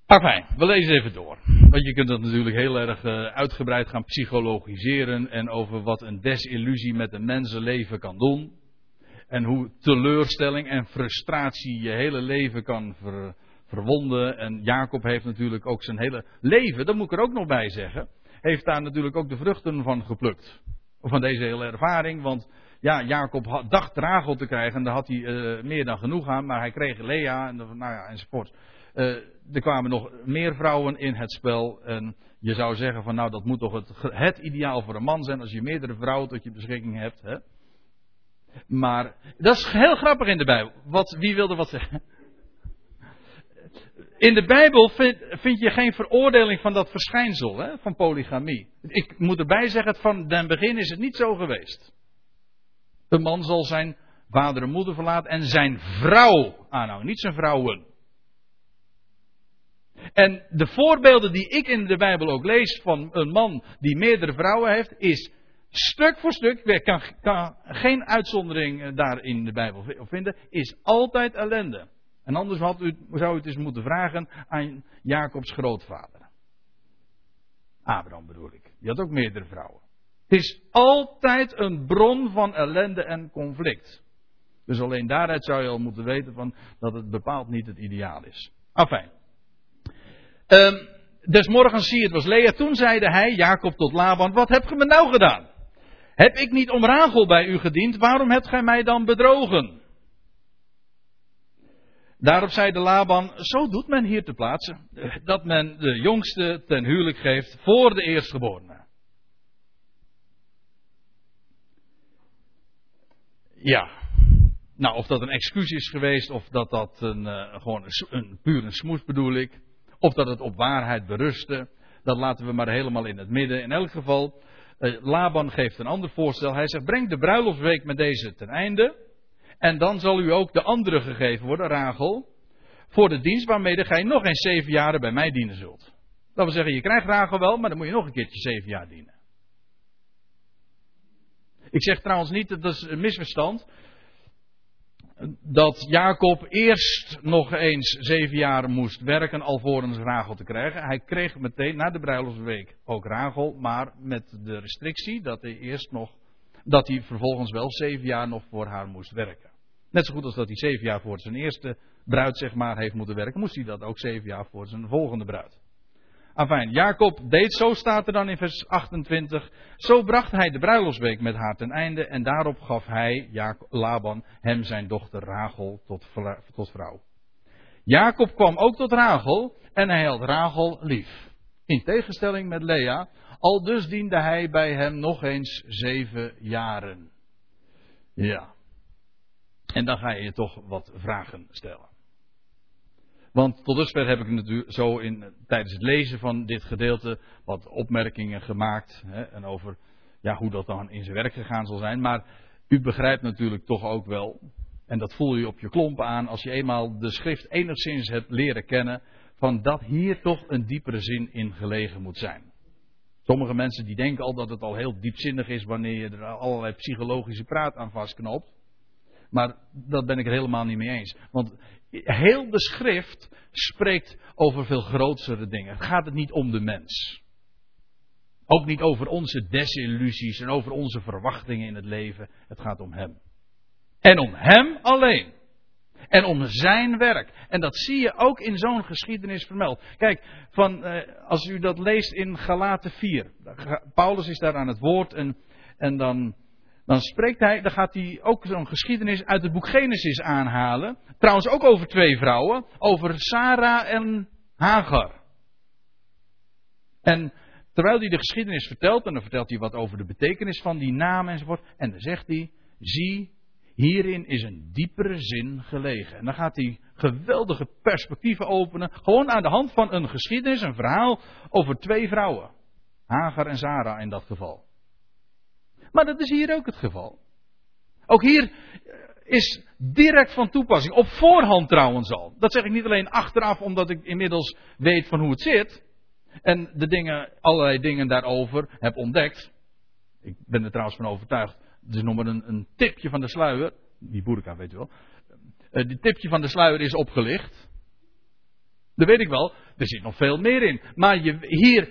Enfin, we lezen even door. Want je kunt dat natuurlijk heel erg uh, uitgebreid gaan psychologiseren en over wat een desillusie met een mensenleven kan doen. En hoe teleurstelling en frustratie je hele leven kan ver, verwonden. En Jacob heeft natuurlijk ook zijn hele leven, dat moet ik er ook nog bij zeggen, heeft daar natuurlijk ook de vruchten van geplukt. Van deze hele ervaring, want ja, Jacob had, dacht Rachel te krijgen en daar had hij uh, meer dan genoeg aan, maar hij kreeg Lea en, nou ja, enzovoort. Uh, er kwamen nog meer vrouwen in het spel en je zou zeggen van nou dat moet toch het, het ideaal voor een man zijn als je meerdere vrouwen tot je beschikking hebt. Hè? Maar dat is heel grappig in de Bijbel. Wat, wie wilde wat zeggen? In de Bijbel vind, vind, je geen veroordeling van dat verschijnsel, hè, van polygamie. Ik moet erbij zeggen, van den begin is het niet zo geweest. Een man zal zijn vader en moeder verlaten en zijn vrouw aanhouden, niet zijn vrouwen. En de voorbeelden die ik in de Bijbel ook lees van een man die meerdere vrouwen heeft, is stuk voor stuk, ik kan, kan geen uitzondering eh, daar in de Bijbel vinden, is altijd ellende. En anders had u, zou u het eens moeten vragen aan Jacobs grootvader. Abraham bedoel ik. Die had ook meerdere vrouwen. Is altijd een bron van ellende en conflict. Dus alleen daaruit zou je al moeten weten van dat het bepaald niet het ideaal is. Enfin. Um, des morgens zie je, het was Lea. Toen zeide hij, Jacob tot Laban, wat hebt ge me nou gedaan? Heb ik niet om Rachel bij u gediend? Waarom hebt gij mij dan bedrogen? Daarop zei de Laban, zo doet men hier te plaatsen, dat men de jongste ten huwelijk geeft voor de eerstgeborene. Ja, nou of dat een excuus is geweest, of dat dat een, uh, gewoon een, puur een smoes bedoel ik, of dat het op waarheid berustte, dat laten we maar helemaal in het midden. In elk geval, uh, Laban geeft een ander voorstel. Hij zegt, breng de bruiloftsweek met deze ten einde. En dan zal u ook de andere gegeven worden, Rachel, voor de dienst waarmee gij nog eens zeven jaren bij mij dienen zult. Dat wil zeggen, je krijgt Rachel wel, maar dan moet je nog een keertje zeven jaar dienen. Ik zeg trouwens niet, dat is een misverstand, dat Jacob eerst nog eens zeven jaar moest werken alvorens Rachel te krijgen. Hij kreeg meteen na de bruiloftsweek ook Rachel, maar met de restrictie dat hij eerst nog, dat hij vervolgens wel zeven jaar nog voor haar moest werken. Net zo goed als dat hij zeven jaar voor zijn eerste bruid, zeg maar, heeft moeten werken, moest hij dat ook zeven jaar voor zijn volgende bruid. Afijn, Jacob deed zo, staat er dan in vers 28. Zo bracht hij de bruiloftsweek met haar ten einde en daarop gaf hij, Jacob, Laban, hem zijn dochter Rachel tot, tot vrouw. Jacob kwam ook tot Rachel en hij had Rachel lief. In tegenstelling met Lea, al dus diende hij bij hem nog eens zeven jaren. Ja. En dan ga je je toch wat vragen stellen. Want tot dusver heb ik natuurlijk zo in, tijdens het lezen van dit gedeelte wat opmerkingen gemaakt. Hè, en over ja, hoe dat dan in zijn werk gegaan zal zijn. Maar u begrijpt natuurlijk toch ook wel. En dat voel je op je klompen aan als je eenmaal de schrift enigszins hebt leren kennen. Van dat hier toch een diepere zin in gelegen moet zijn. Sommige mensen die denken al dat het al heel diepzinnig is wanneer je er allerlei psychologische praat aan vastknoopt. Maar dat ben ik er helemaal niet mee eens. Want heel de schrift spreekt over veel grotere dingen. Het gaat het niet om de mens. Ook niet over onze desillusies en over onze verwachtingen in het leven. Het gaat om Hem. En om Hem alleen. En om zijn werk. En dat zie je ook in zo'n geschiedenis vermeld. Kijk, van, eh, als u dat leest in Galaten 4. Paulus is daar aan het woord en, en dan dan spreekt hij, dan gaat hij ook zo'n geschiedenis uit het boek Genesis aanhalen. Trouwens ook over twee vrouwen, over Sarah en Hagar. En terwijl hij de geschiedenis vertelt, en dan vertelt hij wat over de betekenis van die naam enzovoort, en dan zegt hij, zie, hierin is een diepere zin gelegen. En dan gaat hij geweldige perspectieven openen, gewoon aan de hand van een geschiedenis, een verhaal over twee vrouwen. Hagar en Sarah in dat geval. Maar dat is hier ook het geval. Ook hier eh, is direct van toepassing. Op voorhand trouwens al. Dat zeg ik niet alleen achteraf omdat ik inmiddels weet van hoe het zit. En de dingen, allerlei dingen daarover heb ontdekt. Ik ben er trouwens van overtuigd. Het is nog maar een, een tipje van de sluier. Die boerka weet je wel. Uh, die tipje van de sluier is opgelicht. Dat weet ik wel. Er zit nog veel meer in. Maar je, hier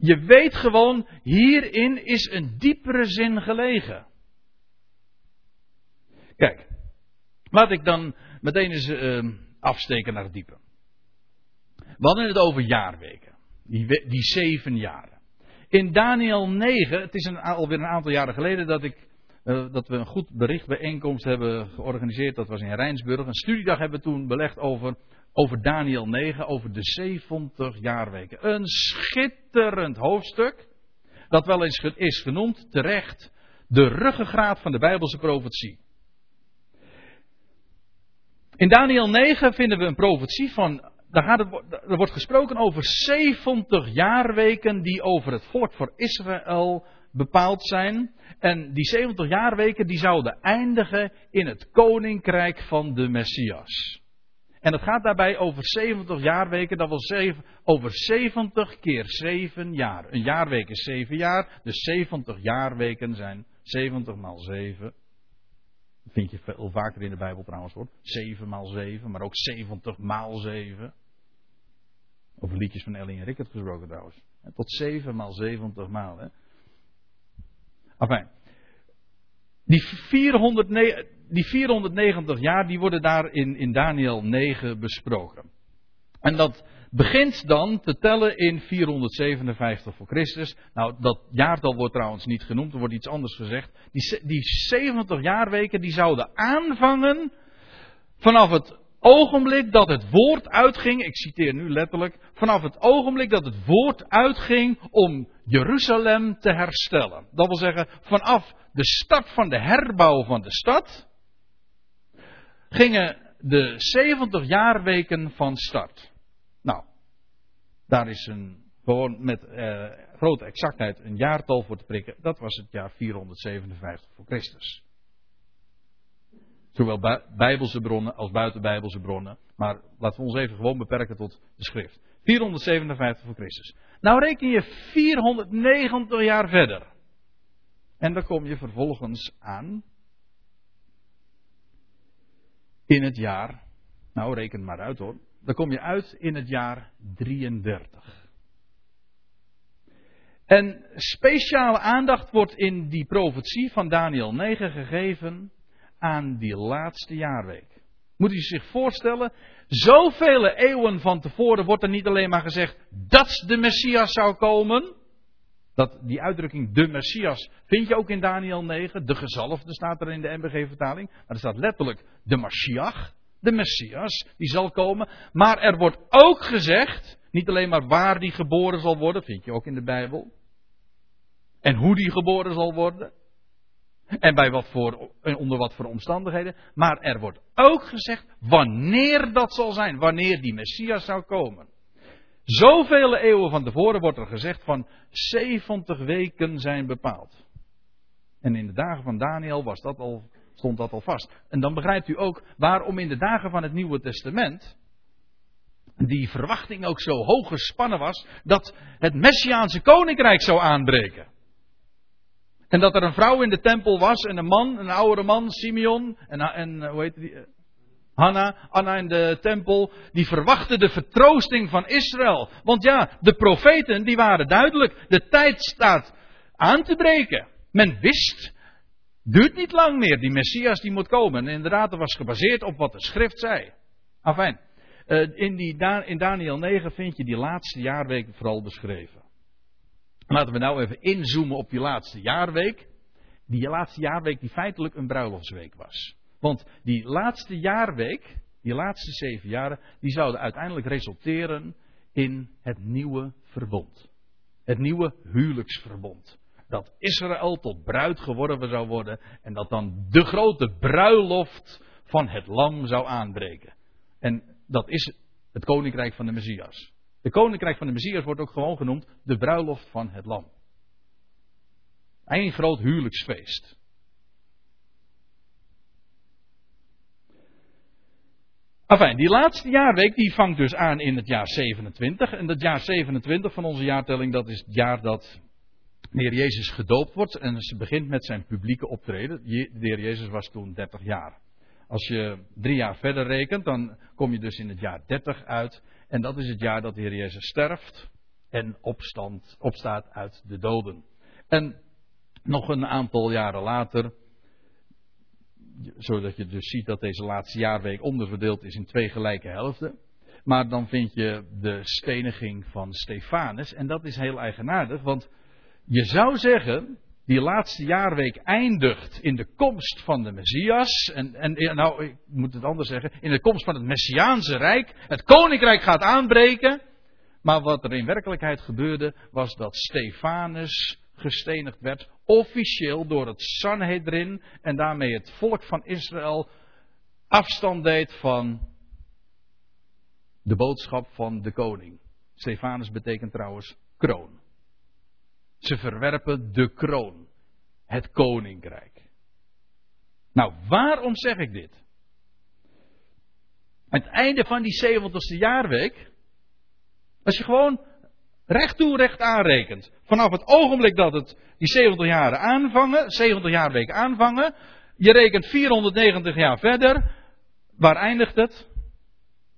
je weet gewoon, hierin is een diepere zin gelegen. Kijk, laat ik dan meteen eens uh, afsteken naar het diepe. We hadden het over jaarweken. Die, die zeven jaren. In Daniel 9, het is een, alweer een aantal jaren geleden dat, ik, uh, dat we een goed berichtbijeenkomst hebben georganiseerd. Dat was in Rijnsburg. Een studiedag hebben we toen belegd over over Daniel 9, over de 70 jaarweken. Een schitterend hoofdstuk, dat wel eens is genoemd terecht de ruggengraat van de Bijbelse profetie. In Daniel 9 vinden we een profetie van, daar gaat er wordt gesproken over 70 jaarweken die over het volk voor Israël bepaald zijn. En die 70 jaarweken die zouden eindigen in het koninkrijk van de Messias. En het gaat daarbij over 70 jaarweken, dat wil zeggen over 70 keer 7 jaar. Een jaarweek is 7 jaar, dus 70 jaarweken zijn 70 maal 7. Dat vind je veel vaker in de Bijbel trouwens hoor. 7 maal 7, maar ook 70 maal 7. Over liedjes van Ellie en Rickert gesproken trouwens. Tot 7 maal 70 maal. Hè. Enfin, die 409 die 490 jaar, die worden daar in, in Daniel 9 besproken. En dat begint dan te tellen in 457 voor Christus. Nou, dat jaartal wordt trouwens niet genoemd, er wordt iets anders gezegd. Die, die 70 jaarweken, die zouden aanvangen vanaf het ogenblik dat het woord uitging, ik citeer nu letterlijk, vanaf het ogenblik dat het woord uitging om Jeruzalem te herstellen. Dat wil zeggen, vanaf de start van de herbouw van de stad, gingen de 70 jaarweken van start. Nou, daar is een, gewoon met eh, grote exactheid een jaartal voor te prikken. Dat was het jaar 457 voor Christus. Zowel bijbelse bronnen als buitenbijbelse bronnen. Maar laten we ons even gewoon beperken tot de schrift. 457 voor Christus. Nou reken je 490 jaar verder. En dan kom je vervolgens aan in het jaar, nou reken maar uit hoor, dan kom je uit in het jaar 33. En speciale aandacht wordt in die profetie van Daniel 9 gegeven aan die laatste jaarweek. Moet u zich voorstellen, zoveel eeuwen van tevoren wordt er niet alleen maar gezegd dat de Messias zou komen. Dat, die uitdrukking de Messias vind je ook in Daniel 9. De gezalfde staat er in de MBG-vertaling. Maar er staat letterlijk de Mashiach. De Messias, die zal komen. Maar er wordt ook gezegd, niet alleen maar waar die geboren zal worden, vind je ook in de Bijbel. En hoe die geboren zal worden. En bij wat voor, onder wat voor omstandigheden. Maar er wordt ook gezegd wanneer dat zal zijn. Wanneer die Messias zou komen. Zoveel eeuwen van tevoren wordt er gezegd van 70 weken zijn bepaald. En in de dagen van Daniel was dat al, stond dat al vast. En dan begrijpt u ook waarom in de dagen van het Nieuwe Testament die verwachting ook zo hoog gespannen was dat het Messiaanse koninkrijk zou aanbreken. En dat er een vrouw in de tempel was en een man, een oudere man, Simeon, en, en hoe heet die? Hanna, Anna in de tempel, die verwachten de vertroosting van Israël. Want ja, de profeten die waren duidelijk. De tijd staat aan te breken. Men wist, duurt niet lang meer, die Messias die moet komen. En inderdaad, dat was gebaseerd op wat de schrift zei. Afijn, eh, in, die, in Daniel 9 vind je die laatste jaarweek vooral beschreven. Laten we nou even inzoomen op die laatste jaarweek. Die laatste jaarweek die feitelijk een bruiloftsweek was. Want die laatste jaarweek, die laatste zeven jaren, die zouden uiteindelijk resulteren in het nieuwe verbond. Het nieuwe huwelijksverbond. Dat Israël tot bruid geworden zou worden en dat dan de grote bruiloft van het lam zou aanbreken. En dat is het koninkrijk van de Messias. De koninkrijk van de Messias wordt ook gewoon genoemd de bruiloft van het lam. Een groot huwelijksfeest. Enfin, die laatste jaarweek die vangt dus aan in het jaar 27. En dat jaar 27 van onze jaartelling, dat is het jaar dat de Heer Jezus gedoopt wordt. En ze begint met zijn publieke optreden. De Heer Jezus was toen 30 jaar. Als je drie jaar verder rekent, dan kom je dus in het jaar 30 uit. En dat is het jaar dat de Heer Jezus sterft en opstand, opstaat uit de doden. En nog een aantal jaren later, zodat je dus ziet dat deze laatste jaarweek onderverdeeld is in twee gelijke helften. Maar dan vind je de steniging van Stefanus. En dat is heel eigenaardig, want je zou zeggen, die laatste jaarweek eindigt in de komst van de Messias. En, en nou, ik moet het anders zeggen, in de komst van het Messiaanse Rijk. Het koninkrijk gaat aanbreken. Maar wat er in werkelijkheid gebeurde, was dat Stefanus gestenigd werd, officieel door het Sanhedrin en daarmee het volk van Israël afstand deed van de boodschap van de koning. Stefanus betekent trouwens kroon. Ze verwerpen de kroon, het koninkrijk. Nou, waarom zeg ik dit? Aan het einde van die 70ste jaarweek, als je gewoon recht toe recht aanrekent. Vanaf het ogenblik dat het die 70 jaren aanvangen, 70 jaar weken aanvangen, je rekent 490 jaar verder, waar eindigt het?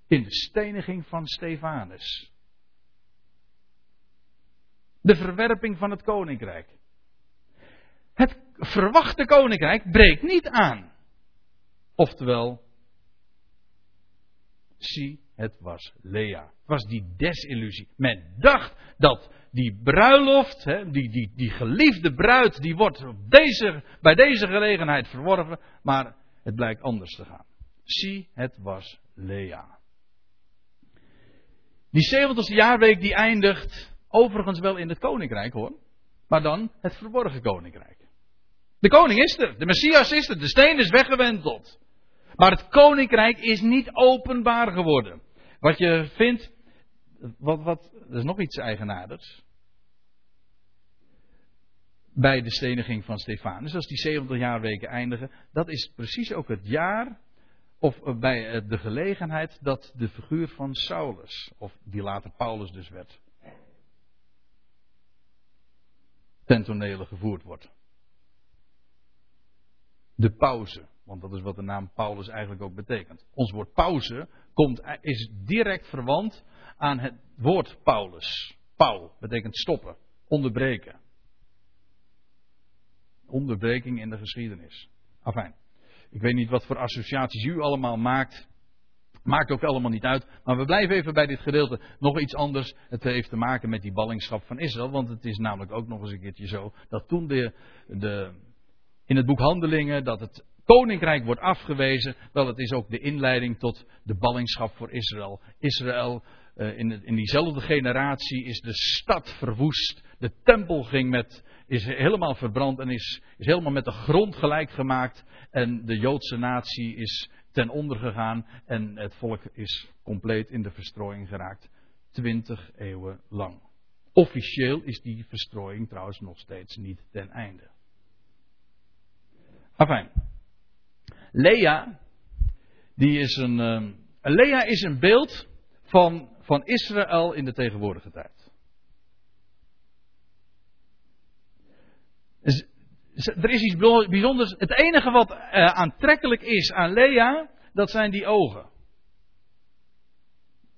In de steniging van Stefanus. De verwerping van het koninkrijk. Het verwachte koninkrijk breekt niet aan. Oftewel, zie het was Lea. Het was die desillusie. Men dacht dat die bruiloft, die, die, die geliefde bruid, die wordt deze, bij deze gelegenheid verworven, maar het blijkt anders te gaan. Zie, het was Lea. Die 70ste jaarweek die eindigt overigens wel in het koninkrijk hoor. Maar dan het verborgen koninkrijk. De koning is er, de Messias is er, de steen is weggewenteld. Maar het koninkrijk is niet openbaar geworden. Wat je vindt, wat, wat, er is nog iets eigenaardigs. Bij de steniging van Stefanus, als die 70 jaarweken eindigen, dat is precies ook het jaar, of bij de gelegenheid dat de figuur van Saulus, of die later Paulus dus werd, ten gevoerd wordt. De pauze. Want dat is wat de naam Paulus eigenlijk ook betekent. Ons woord pauze komt, is direct verwant aan het woord Paulus. Paul betekent stoppen, onderbreken. Onderbreking in de geschiedenis. Afijn. Ik weet niet wat voor associaties u allemaal maakt. Maakt ook allemaal niet uit. Maar we blijven even bij dit gedeelte. Nog iets anders. Het heeft te maken met die ballingschap van Israël. Want het is namelijk ook nog eens een keertje zo. Dat toen de, de, in het boek Handelingen. Dat het koninkrijk wordt afgewezen. Wel, het is ook de inleiding tot de ballingschap voor Israël. Israël, uh, in, in diezelfde generatie, is de stad verwoest. De tempel ging met, is helemaal verbrand en is, is helemaal met de grond gelijk gemaakt. En de Joodse natie is ten onder gegaan. En het volk is compleet in de verstrooiing geraakt. Twintig eeuwen lang. Officieel is die verstrooiing trouwens nog steeds niet ten einde. Afijn. Lea, die is een, um, Lea is een beeld van, van Israël in de tegenwoordige tijd. er is iets bijzonders. Het enige wat uh, aantrekkelijk is aan Lea, dat zijn die ogen.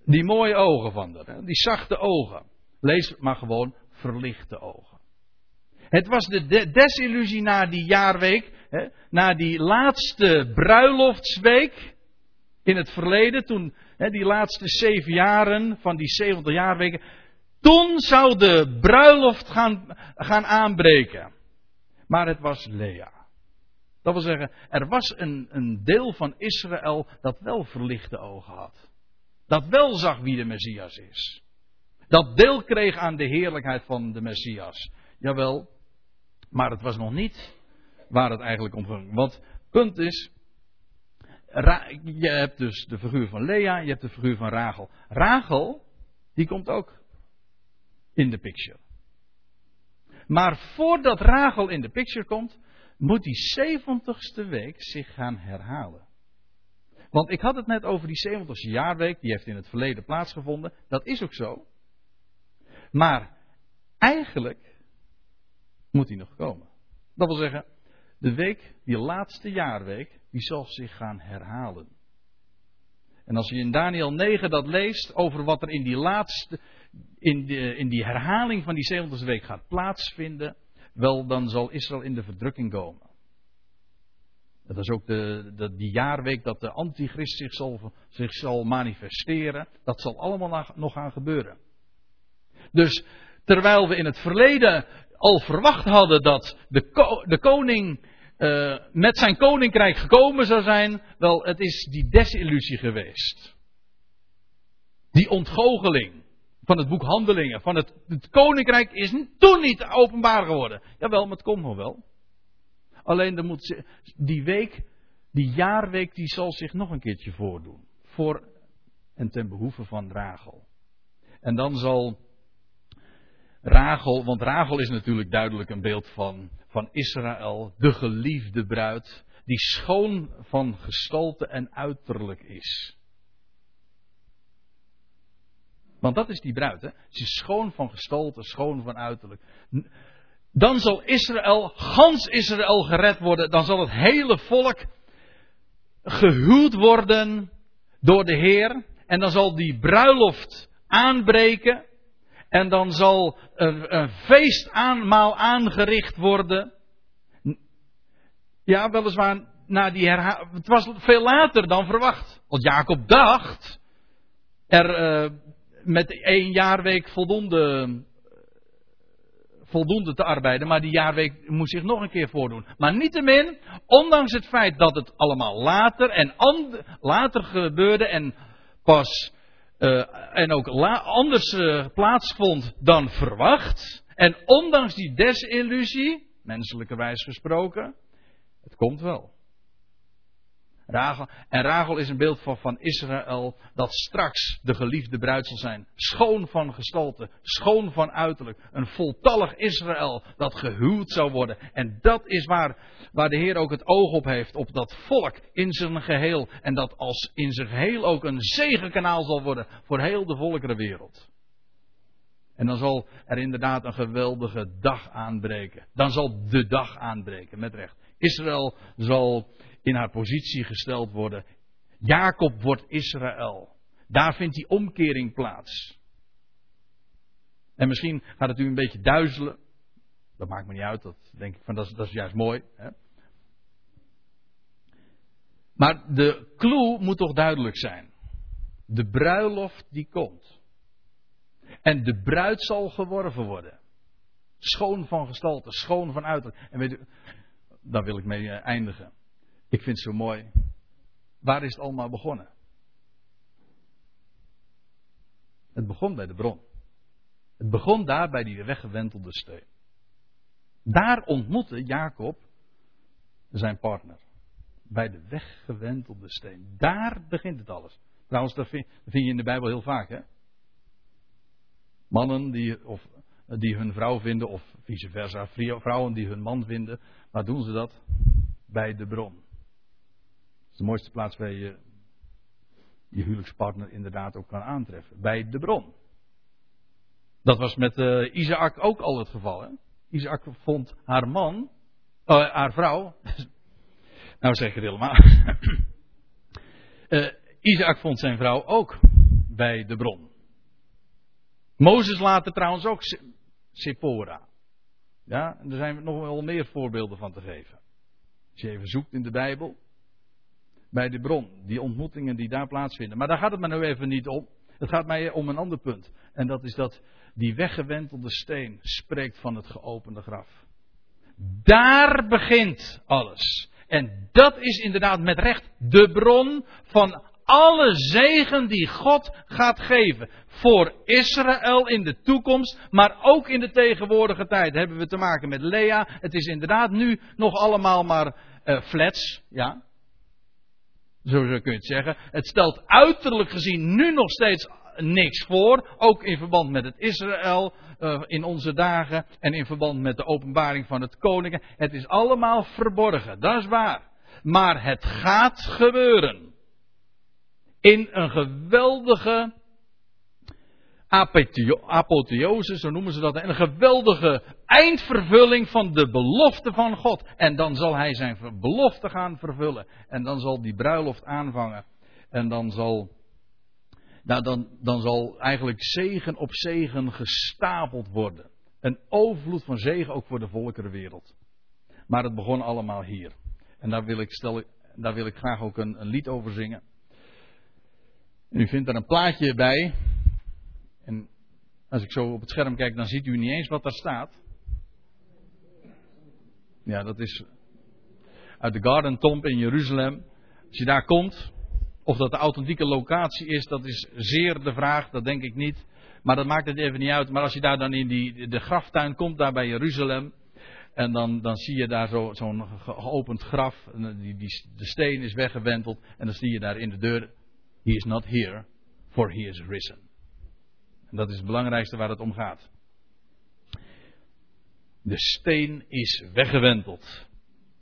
Die mooie ogen van haar, die zachte ogen. Lees maar gewoon verlichte ogen. Het was de desillusie na die jaarweek na die laatste bruiloftsweek in het verleden, toen die laatste zeven jaren van die 70 jaarweken, toen zou de bruiloft gaan, gaan aanbreken. Maar het was Lea. Dat wil zeggen, er was een, een deel van Israël dat wel verlichte ogen had. Dat wel zag wie de Messias is. Dat deel kreeg aan de heerlijkheid van de Messias. Jawel, maar het was nog niet waar het eigenlijk om ging. Want punt is, je hebt dus de figuur van Lea, je hebt de figuur van Rachel. Rachel, die komt ook in de picture. Maar voordat Rachel in de picture komt, moet die zeventigste week zich gaan herhalen. Want ik had het net over die 70ste jaarweek, die heeft in het verleden plaatsgevonden. Dat is ook zo. Maar eigenlijk moet die nog komen. Dat wil zeggen, de week, die laatste jaarweek, die zal zich gaan herhalen. En als je in Daniel 9 dat leest over wat er in die laatste, in, de, in die herhaling van die 70ste week gaat plaatsvinden, wel dan zal Israël in de verdrukking komen. Dat is ook de, de, die jaarweek dat de antichrist zich zal, zich zal manifesteren. Dat zal allemaal nog gaan gebeuren. Dus terwijl we in het verleden al verwacht hadden dat de, de koning uh, met zijn koninkrijk gekomen zou zijn, wel, het is die desillusie geweest. Die ontgoocheling van het boek Handelingen, van het, het koninkrijk is toen niet openbaar geworden. Jawel, maar het komt nog wel. Alleen dan moet die week, die jaarweek, die zal zich nog een keertje voordoen. Voor en ten behoeve van Rachel. En dan zal Rachel, want Rachel is natuurlijk duidelijk een beeld van, van Israël, de geliefde bruid, die schoon van gestalte en uiterlijk is. Want dat is die bruid, hè? Ze is schoon van gestalte, schoon van uiterlijk. Dan zal Israël, gans Israël gered worden. Dan zal het hele volk gehuwd worden door de Heer. En dan zal die bruiloft aanbreken. En dan zal er een feestaanmaal aangericht worden. Ja, weliswaar na die herhaling. Het was veel later dan verwacht. Want Jacob dacht er uh, met één jaarweek voldoende, voldoende te arbeiden, maar die jaarweek moest zich nog een keer voordoen. Maar niettemin, ondanks het feit dat het allemaal later en later gebeurde en pas uh, en ook anders uh, plaatsvond dan verwacht, en ondanks die desillusie, menselijkerwijs gesproken, het komt wel. En Rachel is een beeld van, van Israël dat straks de geliefde bruid zal zijn. Schoon van gestalte, schoon van uiterlijk. Een voltallig Israël dat gehuwd zou worden. En dat is waar, waar de Heer ook het oog op heeft, op dat volk in zijn geheel. En dat als in zijn geheel ook een zegenkanaal zal worden voor heel de volkerenwereld. En dan zal er inderdaad een geweldige dag aanbreken. Dan zal de dag aanbreken, met recht. Israël zal in haar positie gesteld worden. Jacob wordt Israël. Daar vindt die omkering plaats. En misschien gaat het u een beetje duizelen. Dat maakt me niet uit, dat denk ik van dat is, dat is juist mooi. Hè? Maar de clue moet toch duidelijk zijn. De bruiloft die komt. En de bruid zal geworven worden. Schoon van gestalte, schoon van uiterlijk. En weet u, daar wil ik mee eh, eindigen. Ik vind het zo mooi. Waar is het allemaal begonnen? Het begon bij de bron. Het begon daar bij die weggewentelde steen. Daar ontmoette Jacob zijn partner. Bij de weggewentelde steen. Daar begint het alles. Trouwens, dat vind, je in de Bijbel heel vaak, hè? Mannen die, of, die hun vrouw vinden, of vice versa, vrouwen die hun man vinden. Waar doen ze dat? Bij de bron is de mooiste plaats waar je je huwelijkspartner inderdaad ook kan aantreffen. Bij de bron. Dat was met uh, Isaac ook al het geval. Hè? Isaac vond haar man, uh, haar vrouw. nou zeg ik het helemaal. uh, Isaac vond zijn vrouw ook bij de bron. Mozes later trouwens ook Sephora. Ja, en er zijn nog wel meer voorbeelden van te geven. Als je even zoekt in de Bijbel bij de bron. Die ontmoetingen die daar plaatsvinden. Maar daar gaat het me nu even niet om. Het gaat mij om een ander punt. En dat is dat die weggewentelde steen spreekt van het geopende graf. Daar begint alles. En dat is inderdaad met recht de bron van alle zegen die God gaat geven. Voor Israël in de toekomst, maar ook in de tegenwoordige tijd hebben we te maken met Lea. Het is inderdaad nu nog allemaal maar uh, flats, ja. Zo kun je het zeggen. Het stelt uiterlijk gezien nu nog steeds niks voor. Ook in verband met het Israël uh, in onze dagen. En in verband met de openbaring van het koningen. Het is allemaal verborgen. Dat is waar. Maar het gaat gebeuren. In een geweldige apotheose, zo noemen ze dat. Een geweldige eindvervulling van de belofte van God. En dan zal hij zijn belofte gaan vervullen. En dan zal die bruiloft aanvangen. En dan zal, nou dan, dan zal eigenlijk zegen op zegen gestapeld worden. Een overvloed van zegen ook voor de volkerenwereld. Maar het begon allemaal hier. En daar wil ik, stel, daar wil ik graag ook een, een lied over zingen. u vindt er een plaatje bij. En als ik zo op het scherm kijk, dan ziet u niet eens wat daar staat. Ja, dat is uit de Garden Tomb in Jeruzalem. Als je daar komt, of dat de authentieke locatie is, dat is zeer de vraag, dat denk ik niet. Maar dat maakt het even niet uit. Maar als je daar dan in die, de graftuin komt, daar bij Jeruzalem. En dan, dan zie je daar zo'n geopend graf. Die, die, de steen is weggewenteld. En dan zie je daar in de deur: He is not here, for he is risen. En dat is het belangrijkste waar het om gaat. De steen is weggewenteld.